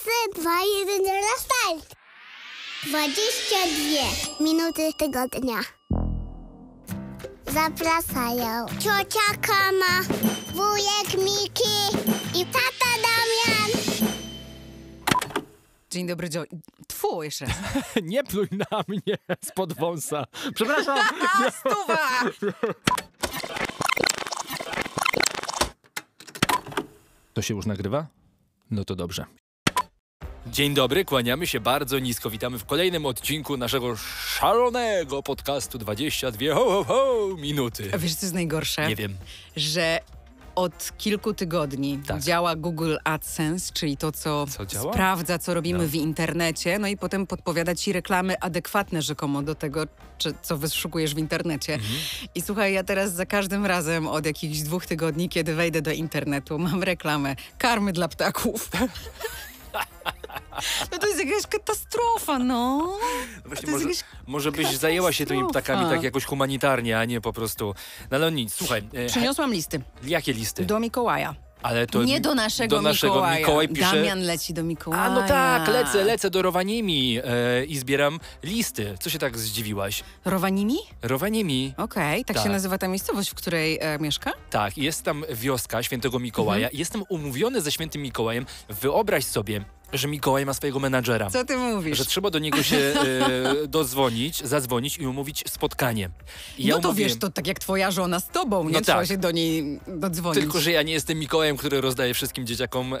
3, 2, 1, start! 22 minuty tygodnia. Zapraszają ciocia Kama, wujek Miki i tata Damian. Dzień dobry, Joe. Tfu, jeszcze raz. Nie pluj na mnie spod wąsa. Przepraszam. A, stuwa! To się już nagrywa? No to dobrze. Dzień dobry, kłaniamy się bardzo nisko. Witamy w kolejnym odcinku naszego szalonego podcastu 22 ho, ho, ho, minuty. A wiesz, co jest najgorsze? Nie wiem. Że od kilku tygodni Tak. działa Google AdSense, czyli to, co, Co sprawdza, co robimy No. w internecie, no i potem podpowiada ci reklamy adekwatne rzekomo do tego, czy, co wyszukujesz w internecie. Mhm. I słuchaj, ja teraz za każdym razem od jakichś dwóch tygodni, kiedy wejdę do internetu, mam reklamę karmy dla ptaków. No to jest jakaś katastrofa, no. Właśnie To jest może, jakaś może byś zajęła się tymi ptakami tak jakoś humanitarnie, a nie po prostu... No ale nic, słuchaj. E, Przyniosłam listy jakie listy? do Mikołaja. Ale to Nie do naszego, do naszego Mikołaja. Mikołaj pisze... Damian leci do Mikołaja. A no tak, lecę, lecę do Rowaniemi e, i zbieram listy. Co się tak zdziwiłaś? Rowanimi? Rowaniemi. Okej, tak, Tak. się nazywa ta miejscowość, w której e, mieszka? Tak, jest tam wioska świętego Mikołaja. Mhm. Jestem umówiony ze świętym Mikołajem. Wyobraź sobie, że Mikołaj ma swojego menadżera. Co ty mówisz? Że trzeba do niego się e, dozwonić, zadzwonić i umówić spotkanie. I no to umówiłem- wiesz, to tak jak twoja żona z tobą, nie? No Trzeba tak. się do niej dodzwonić. Tylko, że ja nie jestem Mikołajem, który rozdaje wszystkim dzieciakom e,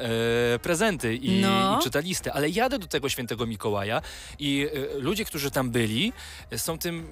prezenty i, No. i czyta listy, ale jadę do tego świętego Mikołaja i e, ludzie, którzy tam byli, e, są tym,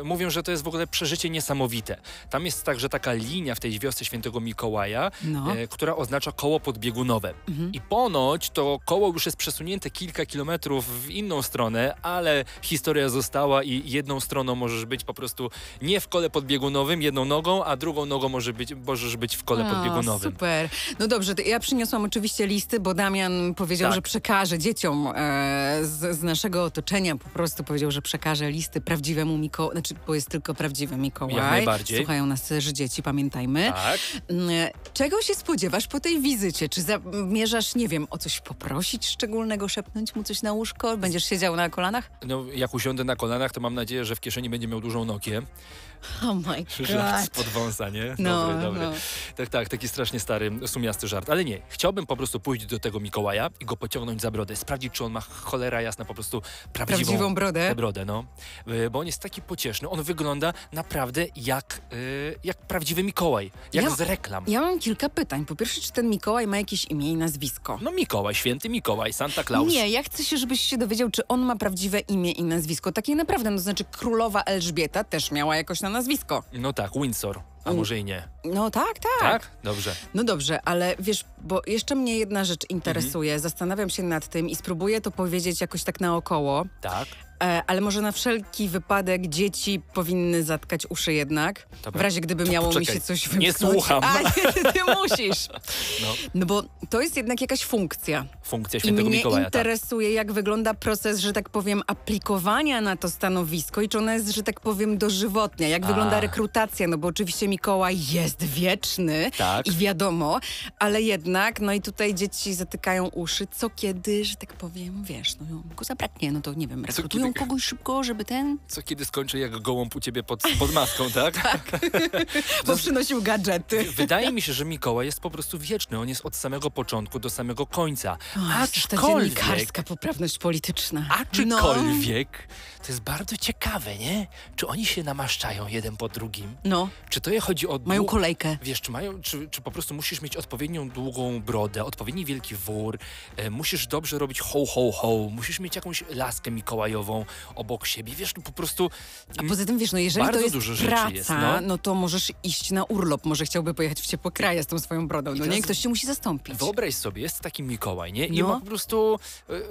e, mówią, że to jest w ogóle przeżycie niesamowite. Tam jest także taka linia w tej wiosce świętego Mikołaja, No. e, która oznacza koło podbiegunowe. Mhm. I ponoć to koło już jest przesunięte kilka kilometrów w inną stronę, ale historia została i jedną stroną możesz być po prostu nie w kole podbiegunowym, jedną nogą, a drugą nogą może być, możesz być w kole A, podbiegunowym. Super. No dobrze, ja przyniosłam oczywiście listy, bo Damian powiedział, Tak. że przekaże dzieciom e, z, z naszego otoczenia, po prostu powiedział, że przekaże listy prawdziwemu Mikołajowi, znaczy, bo jest tylko prawdziwy Mikołaj. Jak najbardziej. Słuchają nas też dzieci, pamiętajmy. Tak. Mm, Czego się spodziewasz po tej wizycie? Czy zamierzasz, nie wiem, o coś poprosić szczególnego, szepnąć mu coś na łóżko? Będziesz siedział na kolanach? No, jak usiądę na kolanach, to mam nadzieję, że w kieszeni będzie miał dużą Nokię. Oh my Żart god. spod wąsa, nie? No, dobry, dobry. no. Tak, tak, taki strasznie stary, sumiasty żart. Ale nie, chciałbym po prostu pójść do tego Mikołaja i go pociągnąć za brodę, sprawdzić, czy on ma cholera jasna po prostu prawdziwą, Prawdziwą brodę? tę brodę, no. Y, Bo on jest taki pocieszny, on wygląda naprawdę jak, y, jak prawdziwy Mikołaj, jak Ja- z reklam. Ja mam kilka pytań. Po pierwsze, czy ten Mikołaj ma jakieś imię i nazwisko? No Mikołaj, święty Mikołaj, Santa Claus. Nie, ja chcę się, żebyś się dowiedział, czy on ma prawdziwe imię i nazwisko. Takie naprawdę, no to znaczy królowa Elżbieta też miała jakoś na nazwisko. No tak, Windsor, a może i nie. No tak, tak. Tak? Dobrze. No dobrze, ale wiesz, bo jeszcze mnie jedna rzecz Mhm. interesuje. Zastanawiam się nad tym i spróbuję to powiedzieć jakoś tak naokoło. Tak. E, ale może na wszelki wypadek dzieci powinny zatkać uszy jednak. Dobra. W razie gdyby To miało mi poczekaj, się coś nie wymknąć. słucham. A, nie, ty musisz. No, No bo to jest jednak jakaś funkcja. funkcja I świętego mnie Mikołaja, tak. interesuje, jak wygląda proces, że tak powiem, aplikowania na to stanowisko i czy ona jest, że tak powiem, dożywotnia. Jak A. wygląda rekrutacja, no bo oczywiście Mikołaj jest wieczny Tak. i wiadomo, ale jednak, no i tutaj dzieci zatykają uszy, co kiedy, że tak powiem, wiesz, no go zabraknie, no to nie wiem, rekrutują kogoś szybko, żeby ten Co kiedy skończy jak gołąb u ciebie pod, pod maską, tak? poprzynosił gadżety. Wydaje mi się, że Mikołaj jest po prostu wieczny. On jest od samego początku do samego końca. O, ta Aczkolwiek, dziennikarska poprawność polityczna. aczkolwiek, to jest bardzo ciekawe, nie? Czy oni się namaszczają jeden po drugim? No, Czy to je chodzi o... mają kolejkę. Wiesz, czy, mają, czy, czy po prostu musisz mieć odpowiednią długą brodę, odpowiedni wielki wór, e, musisz dobrze robić ho, ho, ho, musisz mieć jakąś laskę mikołajową obok siebie, wiesz, no po prostu... A poza tym, wiesz, no jeżeli Bardzo to jest dużo rzeczy praca, jest, no. no. to możesz iść na urlop. Może chciałby pojechać w ciepłe kraje z tą swoją brodą. No nie, ktoś cię musi zastąpić. Wyobraź sobie, jest taki Mikołaj, nie? I No. ma po prostu,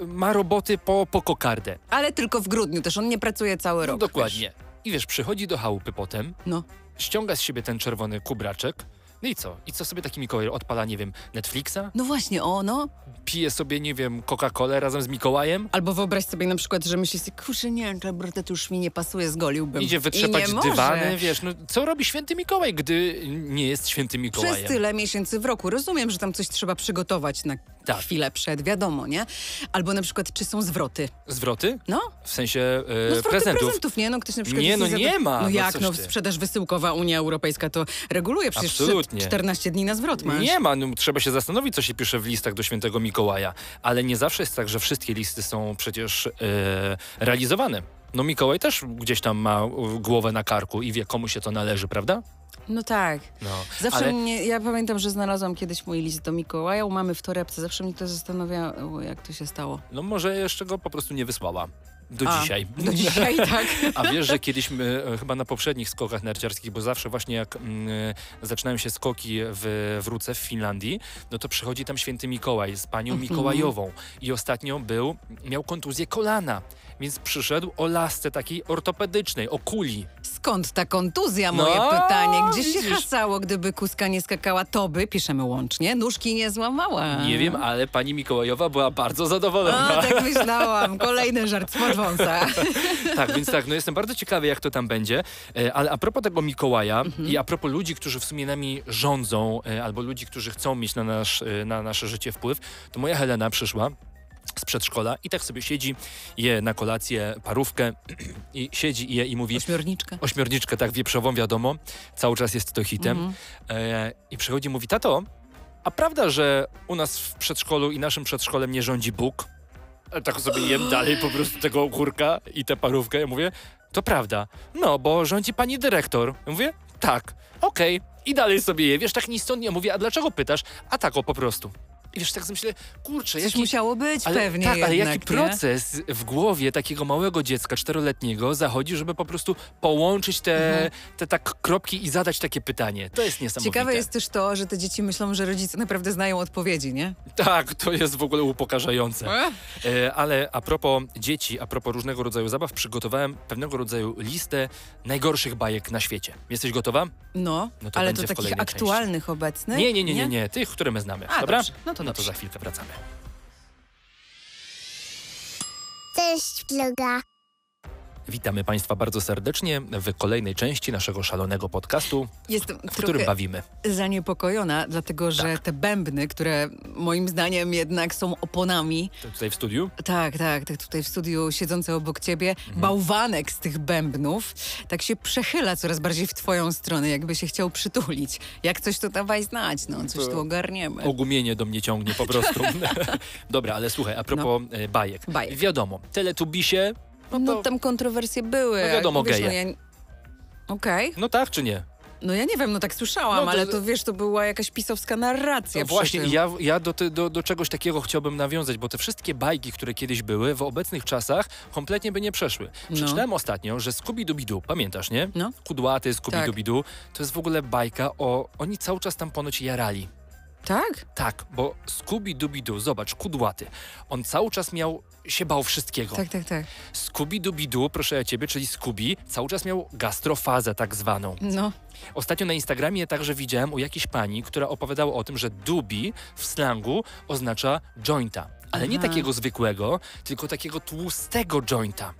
e, ma roboty po, po kokardę. Ale tylko w grudniu też, on nie pracuje cały No, rok. dokładnie. I wiesz, przychodzi do chałupy potem, Wiesz. No. ściąga z siebie ten czerwony kubraczek, No i co? I co sobie taki Mikołaj odpala, nie wiem, Netflixa? No właśnie, o no. Pije sobie, nie wiem, Coca-Colę razem z Mikołajem? Albo wyobraź sobie na przykład, że myślisz sobie, kurczę, nie, to to już mi nie pasuje, zgoliłbym. Idzie wytrzepać nie może. dywany, wiesz, no co robi święty Mikołaj, gdy nie jest świętym Mikołajem? Przez tyle miesięcy w roku. Rozumiem, że tam coś trzeba przygotować na Tak. chwilę przed, wiadomo, nie? Albo na przykład, czy są zwroty? Zwroty? No, W sensie e, no zwroty prezentów. prezentów, nie? No ktoś na przykład... Nie, no nie ma, No no jak, no sprzedaż wysyłkowa Unia Europejska to reguluje, przecież Absolutnie. 14 dni na zwrot masz. Nie ma, no, trzeba się zastanowić, co się pisze w listach do świętego Mikołaja. Ale nie zawsze jest tak, że wszystkie listy są przecież e, realizowane. No Mikołaj też gdzieś tam ma e, głowę na karku i wie, komu się to należy, prawda? No tak. No. Zawsze ale mnie, ja pamiętam, że znalazłam kiedyś mój list do Mikołaja u mamy w torebce. Zawsze mnie to zastanawiało, jak to się stało. no może jeszcze go po prostu nie wysłała. Do A, dzisiaj. Do dzisiaj, tak. A wiesz, że kiedyś my, e, chyba na poprzednich skokach narciarskich, bo zawsze właśnie jak mm, e, zaczynają się skoki w, w Ruce w Finlandii, no to przychodzi tam święty Mikołaj z panią Mhm. Mikołajową. I ostatnio był, miał kontuzję kolana, więc przyszedł o lasce takiej ortopedycznej, o kuli. Skąd ta kontuzja, moje No, pytanie? Gdzieś się hasało, gdyby kuska nie skakała, to by, piszemy łącznie, nóżki nie złamała. Nie wiem, ale pani Mikołajowa była bardzo zadowolona. A, tak myślałam. Kolejny żart z Morwąsa. Tak, więc tak, no jestem bardzo ciekawy, jak to tam będzie. E, Ale a propos tego Mikołaja Mhm. i a propos ludzi, którzy w sumie nami rządzą, e, albo ludzi, którzy chcą mieć na, nasz, e, na nasze życie wpływ, to moja Helena przyszła z przedszkola i tak sobie siedzi, je na kolację parówkę i siedzi i je i mówi... Ośmiorniczkę. Ośmiorniczkę, tak, wieprzową, wiadomo. Cały czas jest to hitem. Mhm. E, I przychodzi i mówi, tato, a prawda, że u nas w przedszkolu i naszym przedszkolem nie rządzi Bóg? Tak sobie jem dalej po prostu tego ogórka i tę parówkę. Ja mówię, to prawda. No, bo rządzi pani dyrektor. Ja mówię, tak, okej. I dalej sobie je. Wiesz, tak ni stąd nie mówię, a dlaczego pytasz? A tak o po prostu. I wiesz, tak sobie myślę, kurczę, Coś jaki... musiało być Ale, pewnie tak, ale jednak, jaki nie? proces w głowie takiego małego dziecka, czteroletniego, zachodzi, żeby po prostu połączyć te, Mhm. te tak kropki i zadać takie pytanie. To jest niesamowite. Ciekawe jest też to, że te dzieci myślą, że rodzice naprawdę znają odpowiedzi, nie? Tak, to jest w ogóle upokarzające. E, ale a propos dzieci, a propos różnego rodzaju zabaw, przygotowałem pewnego rodzaju listę najgorszych bajek na świecie. Jesteś gotowa? No, No to ale to takich kolejnej części. aktualnych obecnych? Nie, nie, nie, nie, nie. Tych, które my znamy. A, Dobra? dobrze. No to no to za chwilkę wracamy. Cześć, vloga. Witamy Państwa bardzo serdecznie w kolejnej części naszego szalonego podcastu, Jestem w którym bawimy. zaniepokojona, dlatego że Tak. te bębny, które moim zdaniem jednak są oponami, To Tutaj w studiu? tak, tak, tak tutaj w studiu siedzące obok ciebie, Mhm. bałwanek z tych bębnów, tak się przechyla coraz bardziej w twoją stronę, jakby się chciał przytulić. Jak coś to dawaj znać, no, coś To- tu ogarniemy. Ogumienie do mnie ciągnie po prostu. Dobra, ale słuchaj, a propos e, bajek. No. Bajek. Wiadomo, teletubisie, no No to... tam kontrowersje były. No wiadomo, wiesz, geje. no ja... Okej, No tak czy nie? no ja nie wiem, no tak słyszałam, No to- ale to wiesz, to była jakaś pisowska narracja No właśnie, tym. ja, ja do, ty- do, do czegoś takiego chciałbym nawiązać, bo te wszystkie bajki, które kiedyś były, w obecnych czasach kompletnie by nie przeszły. No. Przeczytałem ostatnio, że Scooby-Dooby-Doo, pamiętasz, nie? No. Kudłaty Scooby-Dooby-Doo, to jest w ogóle bajka o... Oni cały czas tam ponoć jarali. Tak? Tak, bo Scooby-Dooby-Doo, zobacz, kudłaty. On cały czas miał... się bał wszystkiego. Tak, tak, tak. Scooby-Dooby-Doo, proszę ja ciebie, czyli Scooby, cały czas miał gastrofazę tak zwaną. No. Ostatnio na Instagramie także widziałem u jakiejś pani, która opowiadała o tym, że dubi w slangu oznacza jointa. Ale nie Aha. takiego zwykłego, tylko takiego tłustego jointa.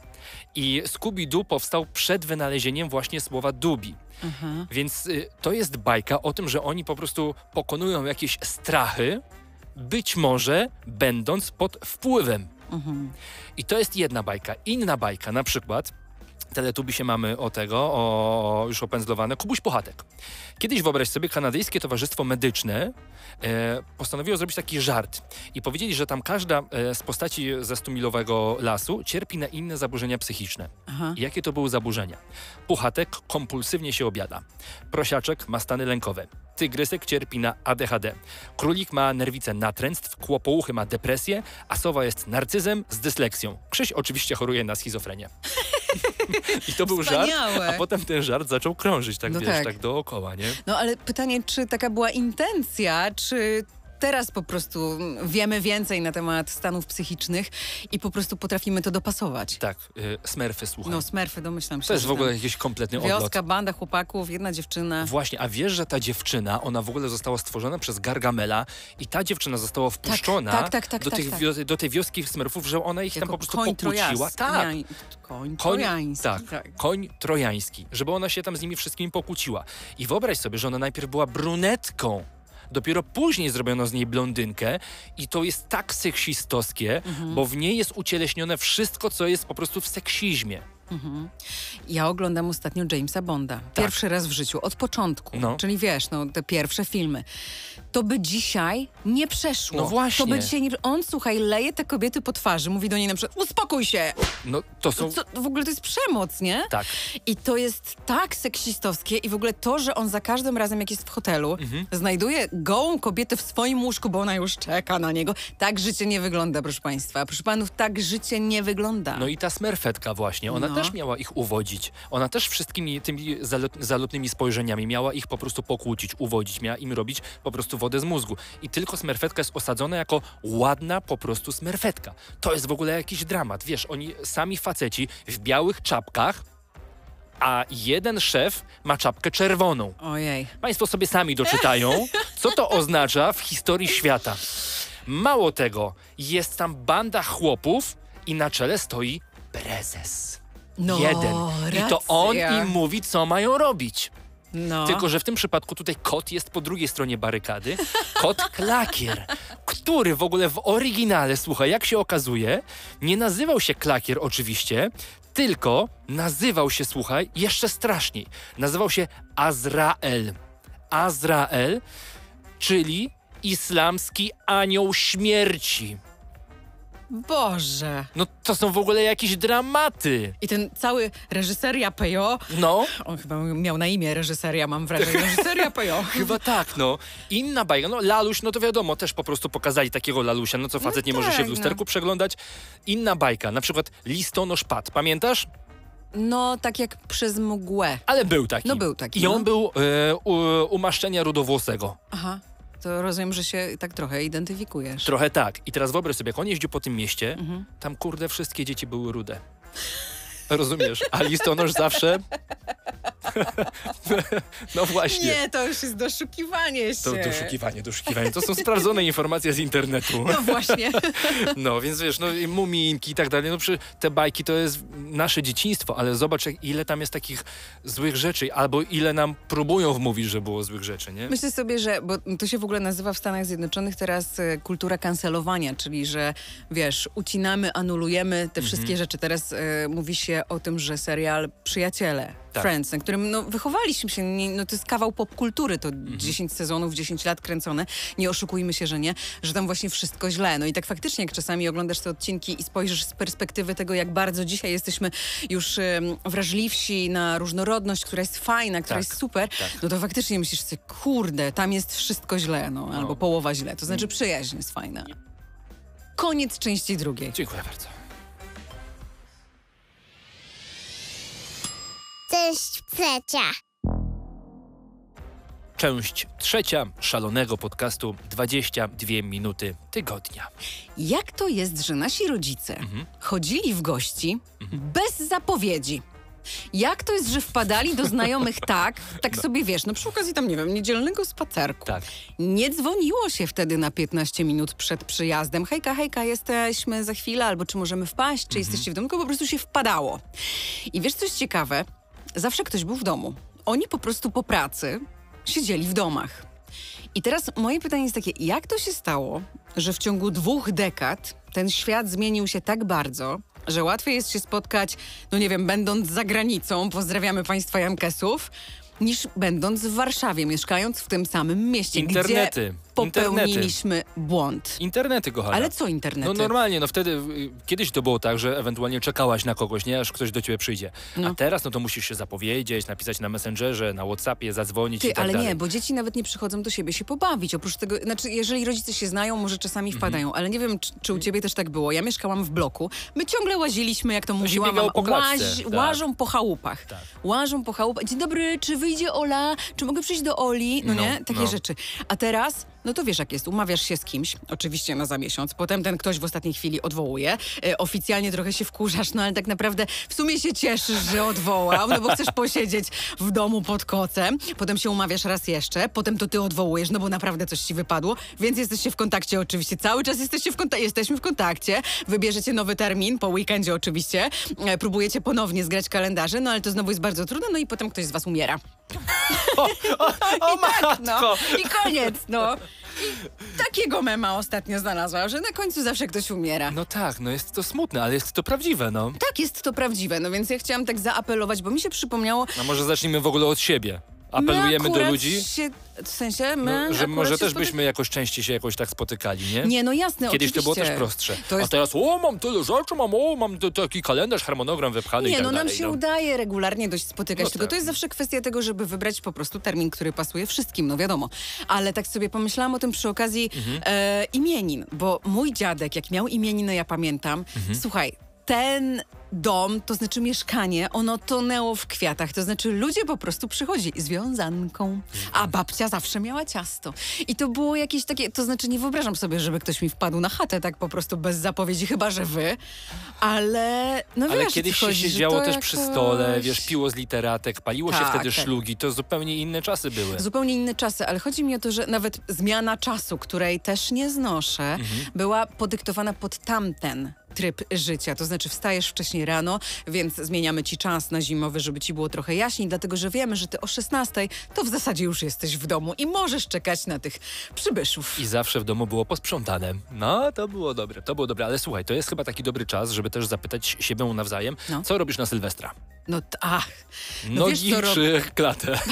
I Scooby-Doo powstał przed wynalezieniem właśnie słowa dubi. Aha. Więc y, to jest bajka o tym, że oni po prostu pokonują jakieś strachy, być może będąc pod wpływem. Mhm. I to jest jedna bajka. Inna bajka, na przykład, teletubi się mamy o tego, o już opędzlowane, Kubuś Pochatek. Kiedyś wyobraź sobie, kanadyjskie towarzystwo medyczne e, postanowiło zrobić taki żart i powiedzieli, że tam każda e, z postaci ze stumilowego lasu cierpi na inne zaburzenia psychiczne. Aha. Jakie to były zaburzenia? Puchatek kompulsywnie się obiada. Prosiaczek ma stany lękowe. Tygrysek cierpi na ADHD. Królik ma nerwicę natręctw, kłopouchy ma depresję, a sowa jest narcyzem z dysleksją. Krzyś oczywiście choruje na schizofrenię. I to był żart, Wspaniałe. a potem ten żart zaczął krążyć tak, No wiesz, tak. tak dookoła, nie? No ale pytanie, czy taka była intencja, czy teraz po prostu wiemy więcej na temat stanów psychicznych i po prostu potrafimy to dopasować. Tak, y, Smurfy, słuchaj. No, Smurfy, domyślam się. to jest w ogóle tam jakiś kompletny odlot. Wioska, banda chłopaków, jedna dziewczyna. Właśnie, a wiesz, że ta dziewczyna, ona w ogóle została stworzona przez Gargamela i ta dziewczyna została wpuszczona tak, tak, tak, do, tak, tych tak. Wio- do tej wioski smurfów, że ona ich tam Jako po prostu koń pokłóciła. Tak, Koń Koń, trojański. tak, koń trojański, żeby ona się tam z nimi wszystkimi pokłóciła. I wyobraź sobie, że ona najpierw była brunetką. Dopiero później zrobiono z niej blondynkę i to jest tak seksistowskie, Mhm. bo w niej jest ucieleśnione wszystko, co jest po prostu w seksizmie. Ja oglądam ostatnio Jamesa Bonda. Pierwszy raz w życiu, od początku. Tak. No. Czyli wiesz, no, te pierwsze filmy. To by dzisiaj nie przeszło. No właśnie. To by dzisiaj nie... On, słuchaj, leje te kobiety po twarzy, mówi do niej na przykład, uspokój się! No to są... Co, w ogóle to jest przemoc, nie? Tak. I to jest tak seksistowskie i w ogóle to, że on za każdym razem, jak jest w hotelu, Mhm. znajduje gołą kobietę w swoim łóżku, bo ona już czeka na niego. Tak życie nie wygląda, proszę państwa. Proszę panów, tak życie nie wygląda. No i ta smerfetka właśnie, ona No. też miała ich uwodzić. Ona też wszystkimi tymi zalot, zalotnymi spojrzeniami miała ich po prostu pokłócić, uwodzić, miała im robić po prostu wodę z mózgu. I tylko smerfetka jest osadzona jako ładna po prostu smerfetka. To jest w ogóle jakiś dramat. Wiesz, oni sami faceci w białych czapkach, a jeden szef ma czapkę czerwoną. Ojej. Państwo sobie sami doczytają, co to oznacza w historii świata. Mało tego, jest tam banda chłopów i na czele stoi prezes. No, Jeden. I to on racja. im mówi, co mają robić. No. Tylko, że w tym przypadku tutaj kot jest po drugiej stronie barykady. Kot Klakier, który w ogóle w oryginale, słuchaj, jak się okazuje, nie nazywał się Klakier oczywiście, tylko nazywał się, słuchaj, jeszcze straszniej. Nazywał się Azrael. Azrael, czyli islamski anioł śmierci. Boże. No to są w ogóle jakieś dramaty. I ten cały reżyseria Pejo, No, on chyba miał na imię reżyseria, mam wrażenie. Reżyseria Pejo. Chyba tak, no. Inna bajka, no Laluś, no to wiadomo, też po prostu pokazali takiego Lalusia, no co facet nie może się tak, w no. lusterku przeglądać. Inna bajka, na przykład Listonosz Pat, pamiętasz? No, tak jak przez mgłę. Ale był taki. No, był taki, I on no. był e, u, umaszczenia rudowłosego. Aha. To rozumiem, że się tak trochę identyfikujesz. Trochę tak. I teraz wyobraź sobie, jak on jeździł po tym mieście, Mhm. tam kurde wszystkie dzieci były rude. Rozumiesz? A listonosz zawsze... no właśnie. Nie, to już jest doszukiwanie się. To doszukiwanie, doszukiwanie. To są sprawdzone informacje z internetu. No właśnie. No, więc wiesz, no i muminki i tak dalej, no przy, te bajki to jest nasze dzieciństwo, ale zobacz ile tam jest takich złych rzeczy, albo ile nam próbują wmówić, że było złych rzeczy, nie? Myślę sobie, że, bo to się w ogóle nazywa w Stanach Zjednoczonych teraz e, kultura kancelowania, czyli że wiesz, ucinamy, anulujemy Mhm. te wszystkie rzeczy. Teraz e, mówi się o tym, że serial Przyjaciele, Tak. Friends, na którym no, wychowaliśmy się, nie, no to jest kawał popkultury, to Mhm. 10 sezonów, 10 lat kręcone, nie oszukujmy się, że nie, że tam właśnie wszystko źle. No i tak faktycznie, jak czasami oglądasz te odcinki i spojrzysz z perspektywy tego, jak bardzo dzisiaj jesteśmy już em, wrażliwsi na różnorodność, która jest fajna, która Tak, jest super, tak. no to faktycznie myślisz sobie, kurde, tam jest wszystko źle, no, albo połowa źle. To znaczy Mm. przyjaźń jest fajna. Koniec części drugiej. Dziękuję bardzo. Część trzecia. Część trzecia szalonego podcastu 22 minuty tygodnia. Jak to jest, że nasi rodzice Mhm. chodzili w gości bez zapowiedzi? Jak to jest, że wpadali do znajomych tak, tak sobie wiesz, no przy okazji tam, nie wiem, niedzielnego spacerku. Tak. Nie dzwoniło się wtedy na 15 minut przed przyjazdem. Hejka, hejka, jesteśmy za chwilę, albo czy możemy wpaść, czy jesteście w domu, tylko po prostu się wpadało. I wiesz, co jest ciekawe? Zawsze ktoś był w domu. Oni po prostu po pracy siedzieli w domach. I teraz moje pytanie jest takie, jak to się stało, że w ciągu dwóch dekad ten świat zmienił się tak bardzo, że łatwiej jest się spotkać, no nie wiem, będąc za granicą, pozdrawiamy państwa Jankesów, niż będąc w Warszawie, mieszkając w tym samym mieście, Internety, gdzie popełniliśmy błąd. Internety, kochana. Ale co internety? No normalnie, no wtedy, y, kiedyś to było tak, że ewentualnie czekałaś na kogoś, nie, aż ktoś do ciebie przyjdzie. No. A teraz, no to musisz się zapowiedzieć, napisać na Messengerze, na Whatsappie, zadzwonić i Ty, tak ale dalej. nie, bo dzieci nawet nie przychodzą do siebie się pobawić. Oprócz tego, znaczy, jeżeli rodzice się znają, może czasami Mhm. wpadają, ale nie wiem, czy, czy u ciebie też tak było. Ja mieszkałam w bloku. My ciągle łaziliśmy, jak to mówiła biegał mama, po klatce, tak. łażą po chałupach. Tak. Łażą po chałupach. Dzień dobry, czy wyjdzie Ola? Czy mogę przyjść do Oli? No, No, nie? Takie no. rzeczy. A teraz, no to wiesz jak jest, umawiasz się z kimś, oczywiście na za miesiąc, potem ten ktoś w ostatniej chwili odwołuje, e, oficjalnie trochę się wkurzasz, no ale tak naprawdę w sumie się cieszysz, że odwołał, no bo chcesz posiedzieć w domu pod kocem, potem się umawiasz raz jeszcze, potem to ty odwołujesz, no bo naprawdę coś ci wypadło, więc jesteście w kontakcie oczywiście, cały czas jesteście w kontakcie, jesteśmy w kontakcie, wybierzecie nowy termin, po weekendzie oczywiście, e, próbujecie ponownie zgrać kalendarze, no ale to znowu jest bardzo trudne, no i potem ktoś z was umiera. O I tak, no. I koniec, no. I takiego mema ostatnio znalazłam, że na końcu zawsze ktoś umiera. No tak, no jest to smutne, ale jest to prawdziwe, no. Tak, jest to prawdziwe, no więc ja chciałam tak zaapelować, bo mi się przypomniało... A może zacznijmy w ogóle od siebie. My Apelujemy do ludzi, Się, w sensie, my no, że może też byśmy jakoś częściej się jakoś tak spotykali, nie? Nie, no jasne, Kiedyś oczywiście. to było też prostsze. To jest A teraz, o, mam tyle rzeczy, mam, o, mam taki kalendarz, harmonogram wypchany i Nie, tak no nam dalej. się no. udaje regularnie dość spotykać, No tylko tak. to jest zawsze kwestia tego, żeby wybrać po prostu termin, który pasuje wszystkim, no wiadomo. Ale tak sobie pomyślałam o tym przy okazji Mhm. e, imienin, bo mój dziadek, jak miał imieniny, ja pamiętam, Mhm. słuchaj, ten dom, to znaczy mieszkanie, ono tonęło w kwiatach, to znaczy ludzie po prostu przychodzili z wiązanką, a babcia zawsze miała ciasto. I to było jakieś takie, to znaczy nie wyobrażam sobie, żeby ktoś mi wpadł na chatę tak po prostu bez zapowiedzi, chyba że wy, ale no Ale wiesz, kiedyś się siedziało też jakoś... przy stole, wiesz, piło z literatek, paliło się Tak, wtedy tak. szlugi, to zupełnie inne czasy były. Zupełnie inne czasy, ale chodzi mi o to, że nawet zmiana czasu, której też nie znoszę, Mhm. była podyktowana pod tamten tryb życia. To znaczy wstajesz wcześniej rano, więc zmieniamy ci czas na zimowy, żeby ci było trochę jaśniej, dlatego że wiemy, że ty o 16 to w zasadzie już jesteś w domu i możesz czekać na tych przybyszów. I zawsze w domu było posprzątane. No, to było dobre, to było dobre. Ale słuchaj, to jest chyba taki dobry czas, żeby też zapytać siebie nawzajem, No. co robisz na Sylwestra? No ach, no Nogi wiesz klatę?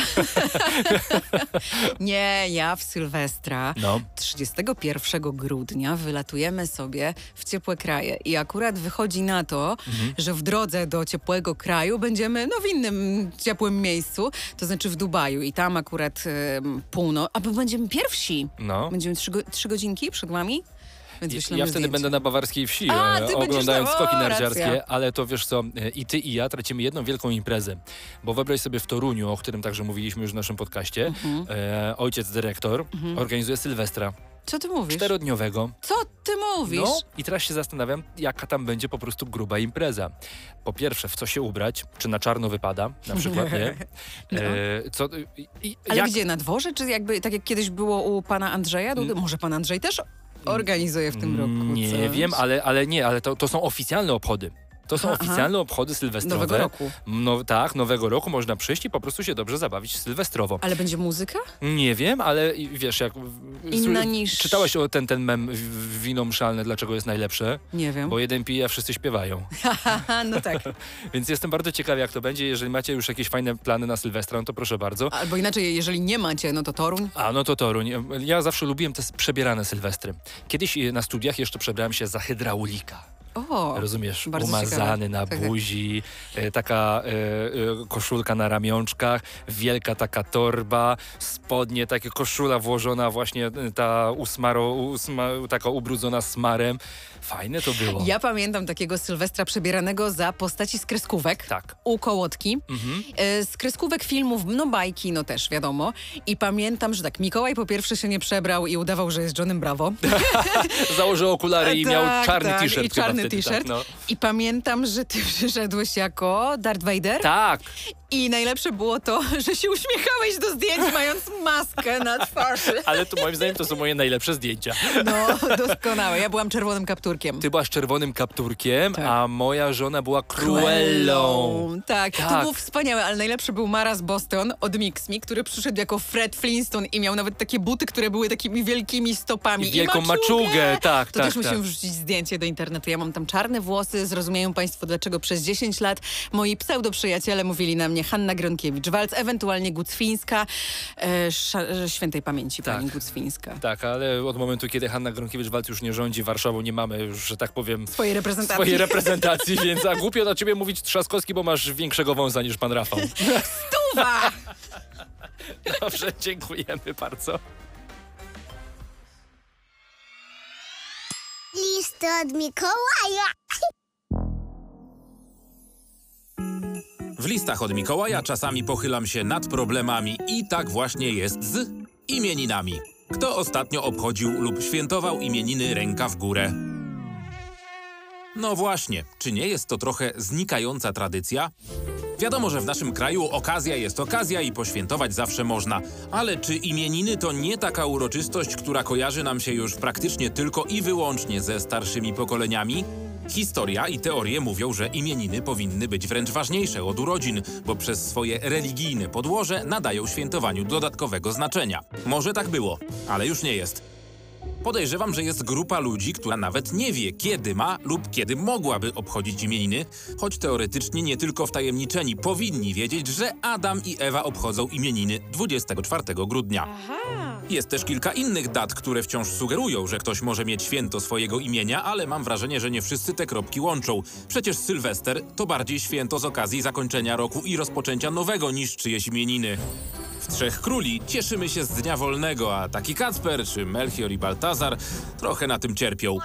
Nie, ja w Sylwestra No. 31 grudnia wylatujemy sobie w ciepłe kraje i akurat wychodzi na to, Mhm. że w drodze do ciepłego kraju będziemy no, w innym ciepłym miejscu, to znaczy w Dubaju i tam akurat um, północ, a będziemy pierwsi. No. Będziemy trzy, go, trzy godzinki przed wami, więc Ja wtedy będę na bawarskiej wsi, A, e, oglądając skoki narciarskie, ale to wiesz co, e, i ty i ja tracimy jedną wielką imprezę. Bo wyobraź sobie w Toruniu, o którym także mówiliśmy już w naszym podcaście, Mhm. e, ojciec dyrektor organizuje Sylwestra Co ty mówisz? czterodniowego. Co ty mówisz? No i teraz się zastanawiam, jaka tam będzie po prostu gruba impreza. Po pierwsze, w co się ubrać, czy na czarno wypada, na przykład, nie? E, co, i, i, Ale jak, gdzie, na dworze, czy jakby tak jak kiedyś było u pana Andrzeja? Dudy? Może pan Andrzej też organizuje w tym roku Nie coś? wiem, ale, ale nie, ale to, to są oficjalne obchody. To są Aha, oficjalne obchody sylwestrowe. Nowego roku. No, tak, nowego roku można przyjść i po prostu się dobrze zabawić sylwestrowo. Ale będzie muzyka? Nie wiem, ale wiesz, jak... Inna niż- Czytałeś o ten, ten mem wino mszalne, dlaczego jest najlepsze? Nie wiem. Bo jeden pije, a wszyscy śpiewają. No tak. Więc jestem bardzo ciekawy, jak to będzie. Jeżeli macie już jakieś fajne plany na Sylwestra, no to proszę bardzo. Albo inaczej, jeżeli nie macie, no to Toruń. A, no to Toruń. Ja zawsze lubiłem te przebierane Sylwestry. Kiedyś e, na studiach jeszcze przebrałem się za hydraulika. O, Rozumiesz? Umazany ciekawe. na Tak, tak. buzi, e, taka e, e, koszulka na ramionczkach, wielka taka torba, spodnie, takie koszula włożona właśnie, ta usmaro, usma, taka ubrudzona smarem. Fajne to było. Ja pamiętam takiego Sylwestra przebieranego za postaci z kreskówek. Tak. U Kołotki. Mhm. Z kreskówek filmów, no bajki, no też wiadomo. I pamiętam, że tak, Mikołaj po pierwsze się nie przebrał i udawał, że jest Johnem Bravo. Założył okulary i miał Tak, czarny tak, t-shirt I czarny wtedy, t-shirt. Tak, no. I pamiętam, że ty przyszedłeś jako Darth Vader. tak. I najlepsze było to, że się uśmiechałeś do zdjęć, mając maskę na twarzy. ale to moim zdaniem to są moje najlepsze zdjęcia. No, doskonałe. Ja byłam czerwonym kapturkiem. Ty byłaś czerwonym kapturkiem, Tak. a moja żona była Cruellą. Tak, to Tak. było wspaniałe, ale najlepszy był Maras Boston od Mix Me, który przyszedł jako Fred Flintstone i miał nawet takie buty, które były takimi wielkimi stopami. I wielką maczugę, tak, To tak, też musimy tak. wrzucić zdjęcie do internetu. Ja mam tam czarne włosy, zrozumieją państwo, dlaczego przez 10 lat moi pseudo-przyjaciele mówili na mnie Hanna Gronkiewicz-Walc, ewentualnie Gucwińska, e, e, świętej pamięci Tak. pani Gucwińska. Tak, ale od momentu, kiedy Hanna Gronkiewicz-Walc już nie rządzi Warszawą, nie mamy już, że tak powiem, Swojej reprezentacji. swojej reprezentacji, więc a głupio na ciebie mówić Trzaskowski, bo masz większego wąsa niż pan Rafał. Tuwa! Dobrze, dziękujemy bardzo. List od Mikołaja. W listach od Mikołaja czasami pochylam się nad problemami i tak właśnie jest z imieninami. Kto ostatnio obchodził lub świętował imieniny ręka w górę? No właśnie, czy nie jest to trochę znikająca tradycja? Wiadomo, że w naszym kraju okazja jest okazja i poświętować zawsze można. Ale czy imieniny to nie taka uroczystość, która kojarzy nam się już praktycznie tylko i wyłącznie ze starszymi pokoleniami? Historia i teorie mówią, że imieniny powinny być wręcz ważniejsze od urodzin, bo przez swoje religijne podłoże nadają świętowaniu dodatkowego znaczenia. Może tak było, ale już nie jest. Podejrzewam, że jest grupa ludzi, która nawet nie wie, kiedy ma lub kiedy mogłaby obchodzić imieniny, choć teoretycznie nie tylko wtajemniczeni powinni wiedzieć, że Adam i Ewa obchodzą imieniny 24 grudnia. Jest też kilka innych dat, które wciąż sugerują, że ktoś może mieć święto swojego imienia, ale mam wrażenie, że nie wszyscy te kropki łączą. Przecież Sylwester to bardziej święto z okazji zakończenia roku i rozpoczęcia nowego niż czyjeś imieniny. W Trzech Króli cieszymy się z Dnia Wolnego, a taki Kacper czy Melchior i Baltazar trochę na tym cierpią.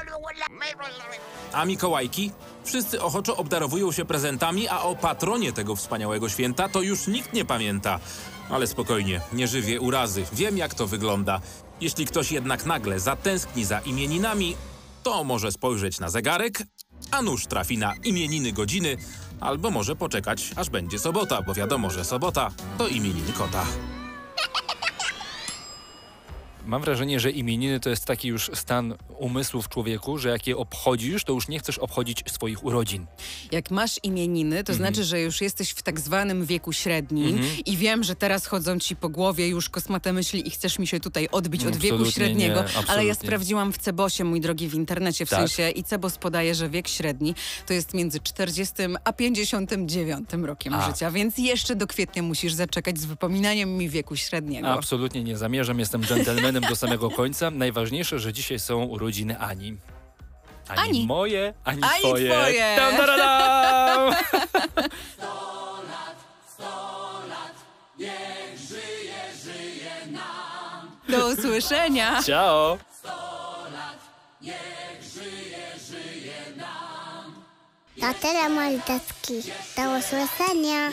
A Mikołajki? Wszyscy ochoczo obdarowują się prezentami, a o patronie tego wspaniałego święta to już nikt nie pamięta. Ale spokojnie, nie żywię urazy, wiem jak to wygląda. Jeśli ktoś jednak nagle zatęskni za imieninami, to może spojrzeć na zegarek, a nóż trafi na imieniny godziny, albo może poczekać, aż będzie sobota, bo wiadomo, że sobota to imieniny kota. Mam wrażenie, że imieniny to jest taki już stan umysłu w człowieku, że jak je obchodzisz, to już nie chcesz obchodzić swoich urodzin. Jak masz imieniny, Mhm. to znaczy, że już jesteś w tak zwanym wieku średnim i wiem, że teraz chodzą ci po głowie już kosmate myśli i chcesz mi się tutaj odbić od wieku średniego, nie, ale ja sprawdziłam w Cebosie, mój drogi, w internecie, w Tak. sensie i Cebos podaje, że wiek średni to jest między 40 a 59 rokiem A. życia, więc jeszcze do kwietnia musisz zaczekać z wypominaniem mi wieku średniego. Absolutnie nie zamierzam, jestem dżentelmenem do samego końca. Najważniejsze, że dzisiaj są urodziny Ani. Ani, Ani. moje, ani, Ani twoje. twoje. Tam, tam, tam. Do usłyszenia! Ciao! To tyle mordeczki. Do usłyszenia.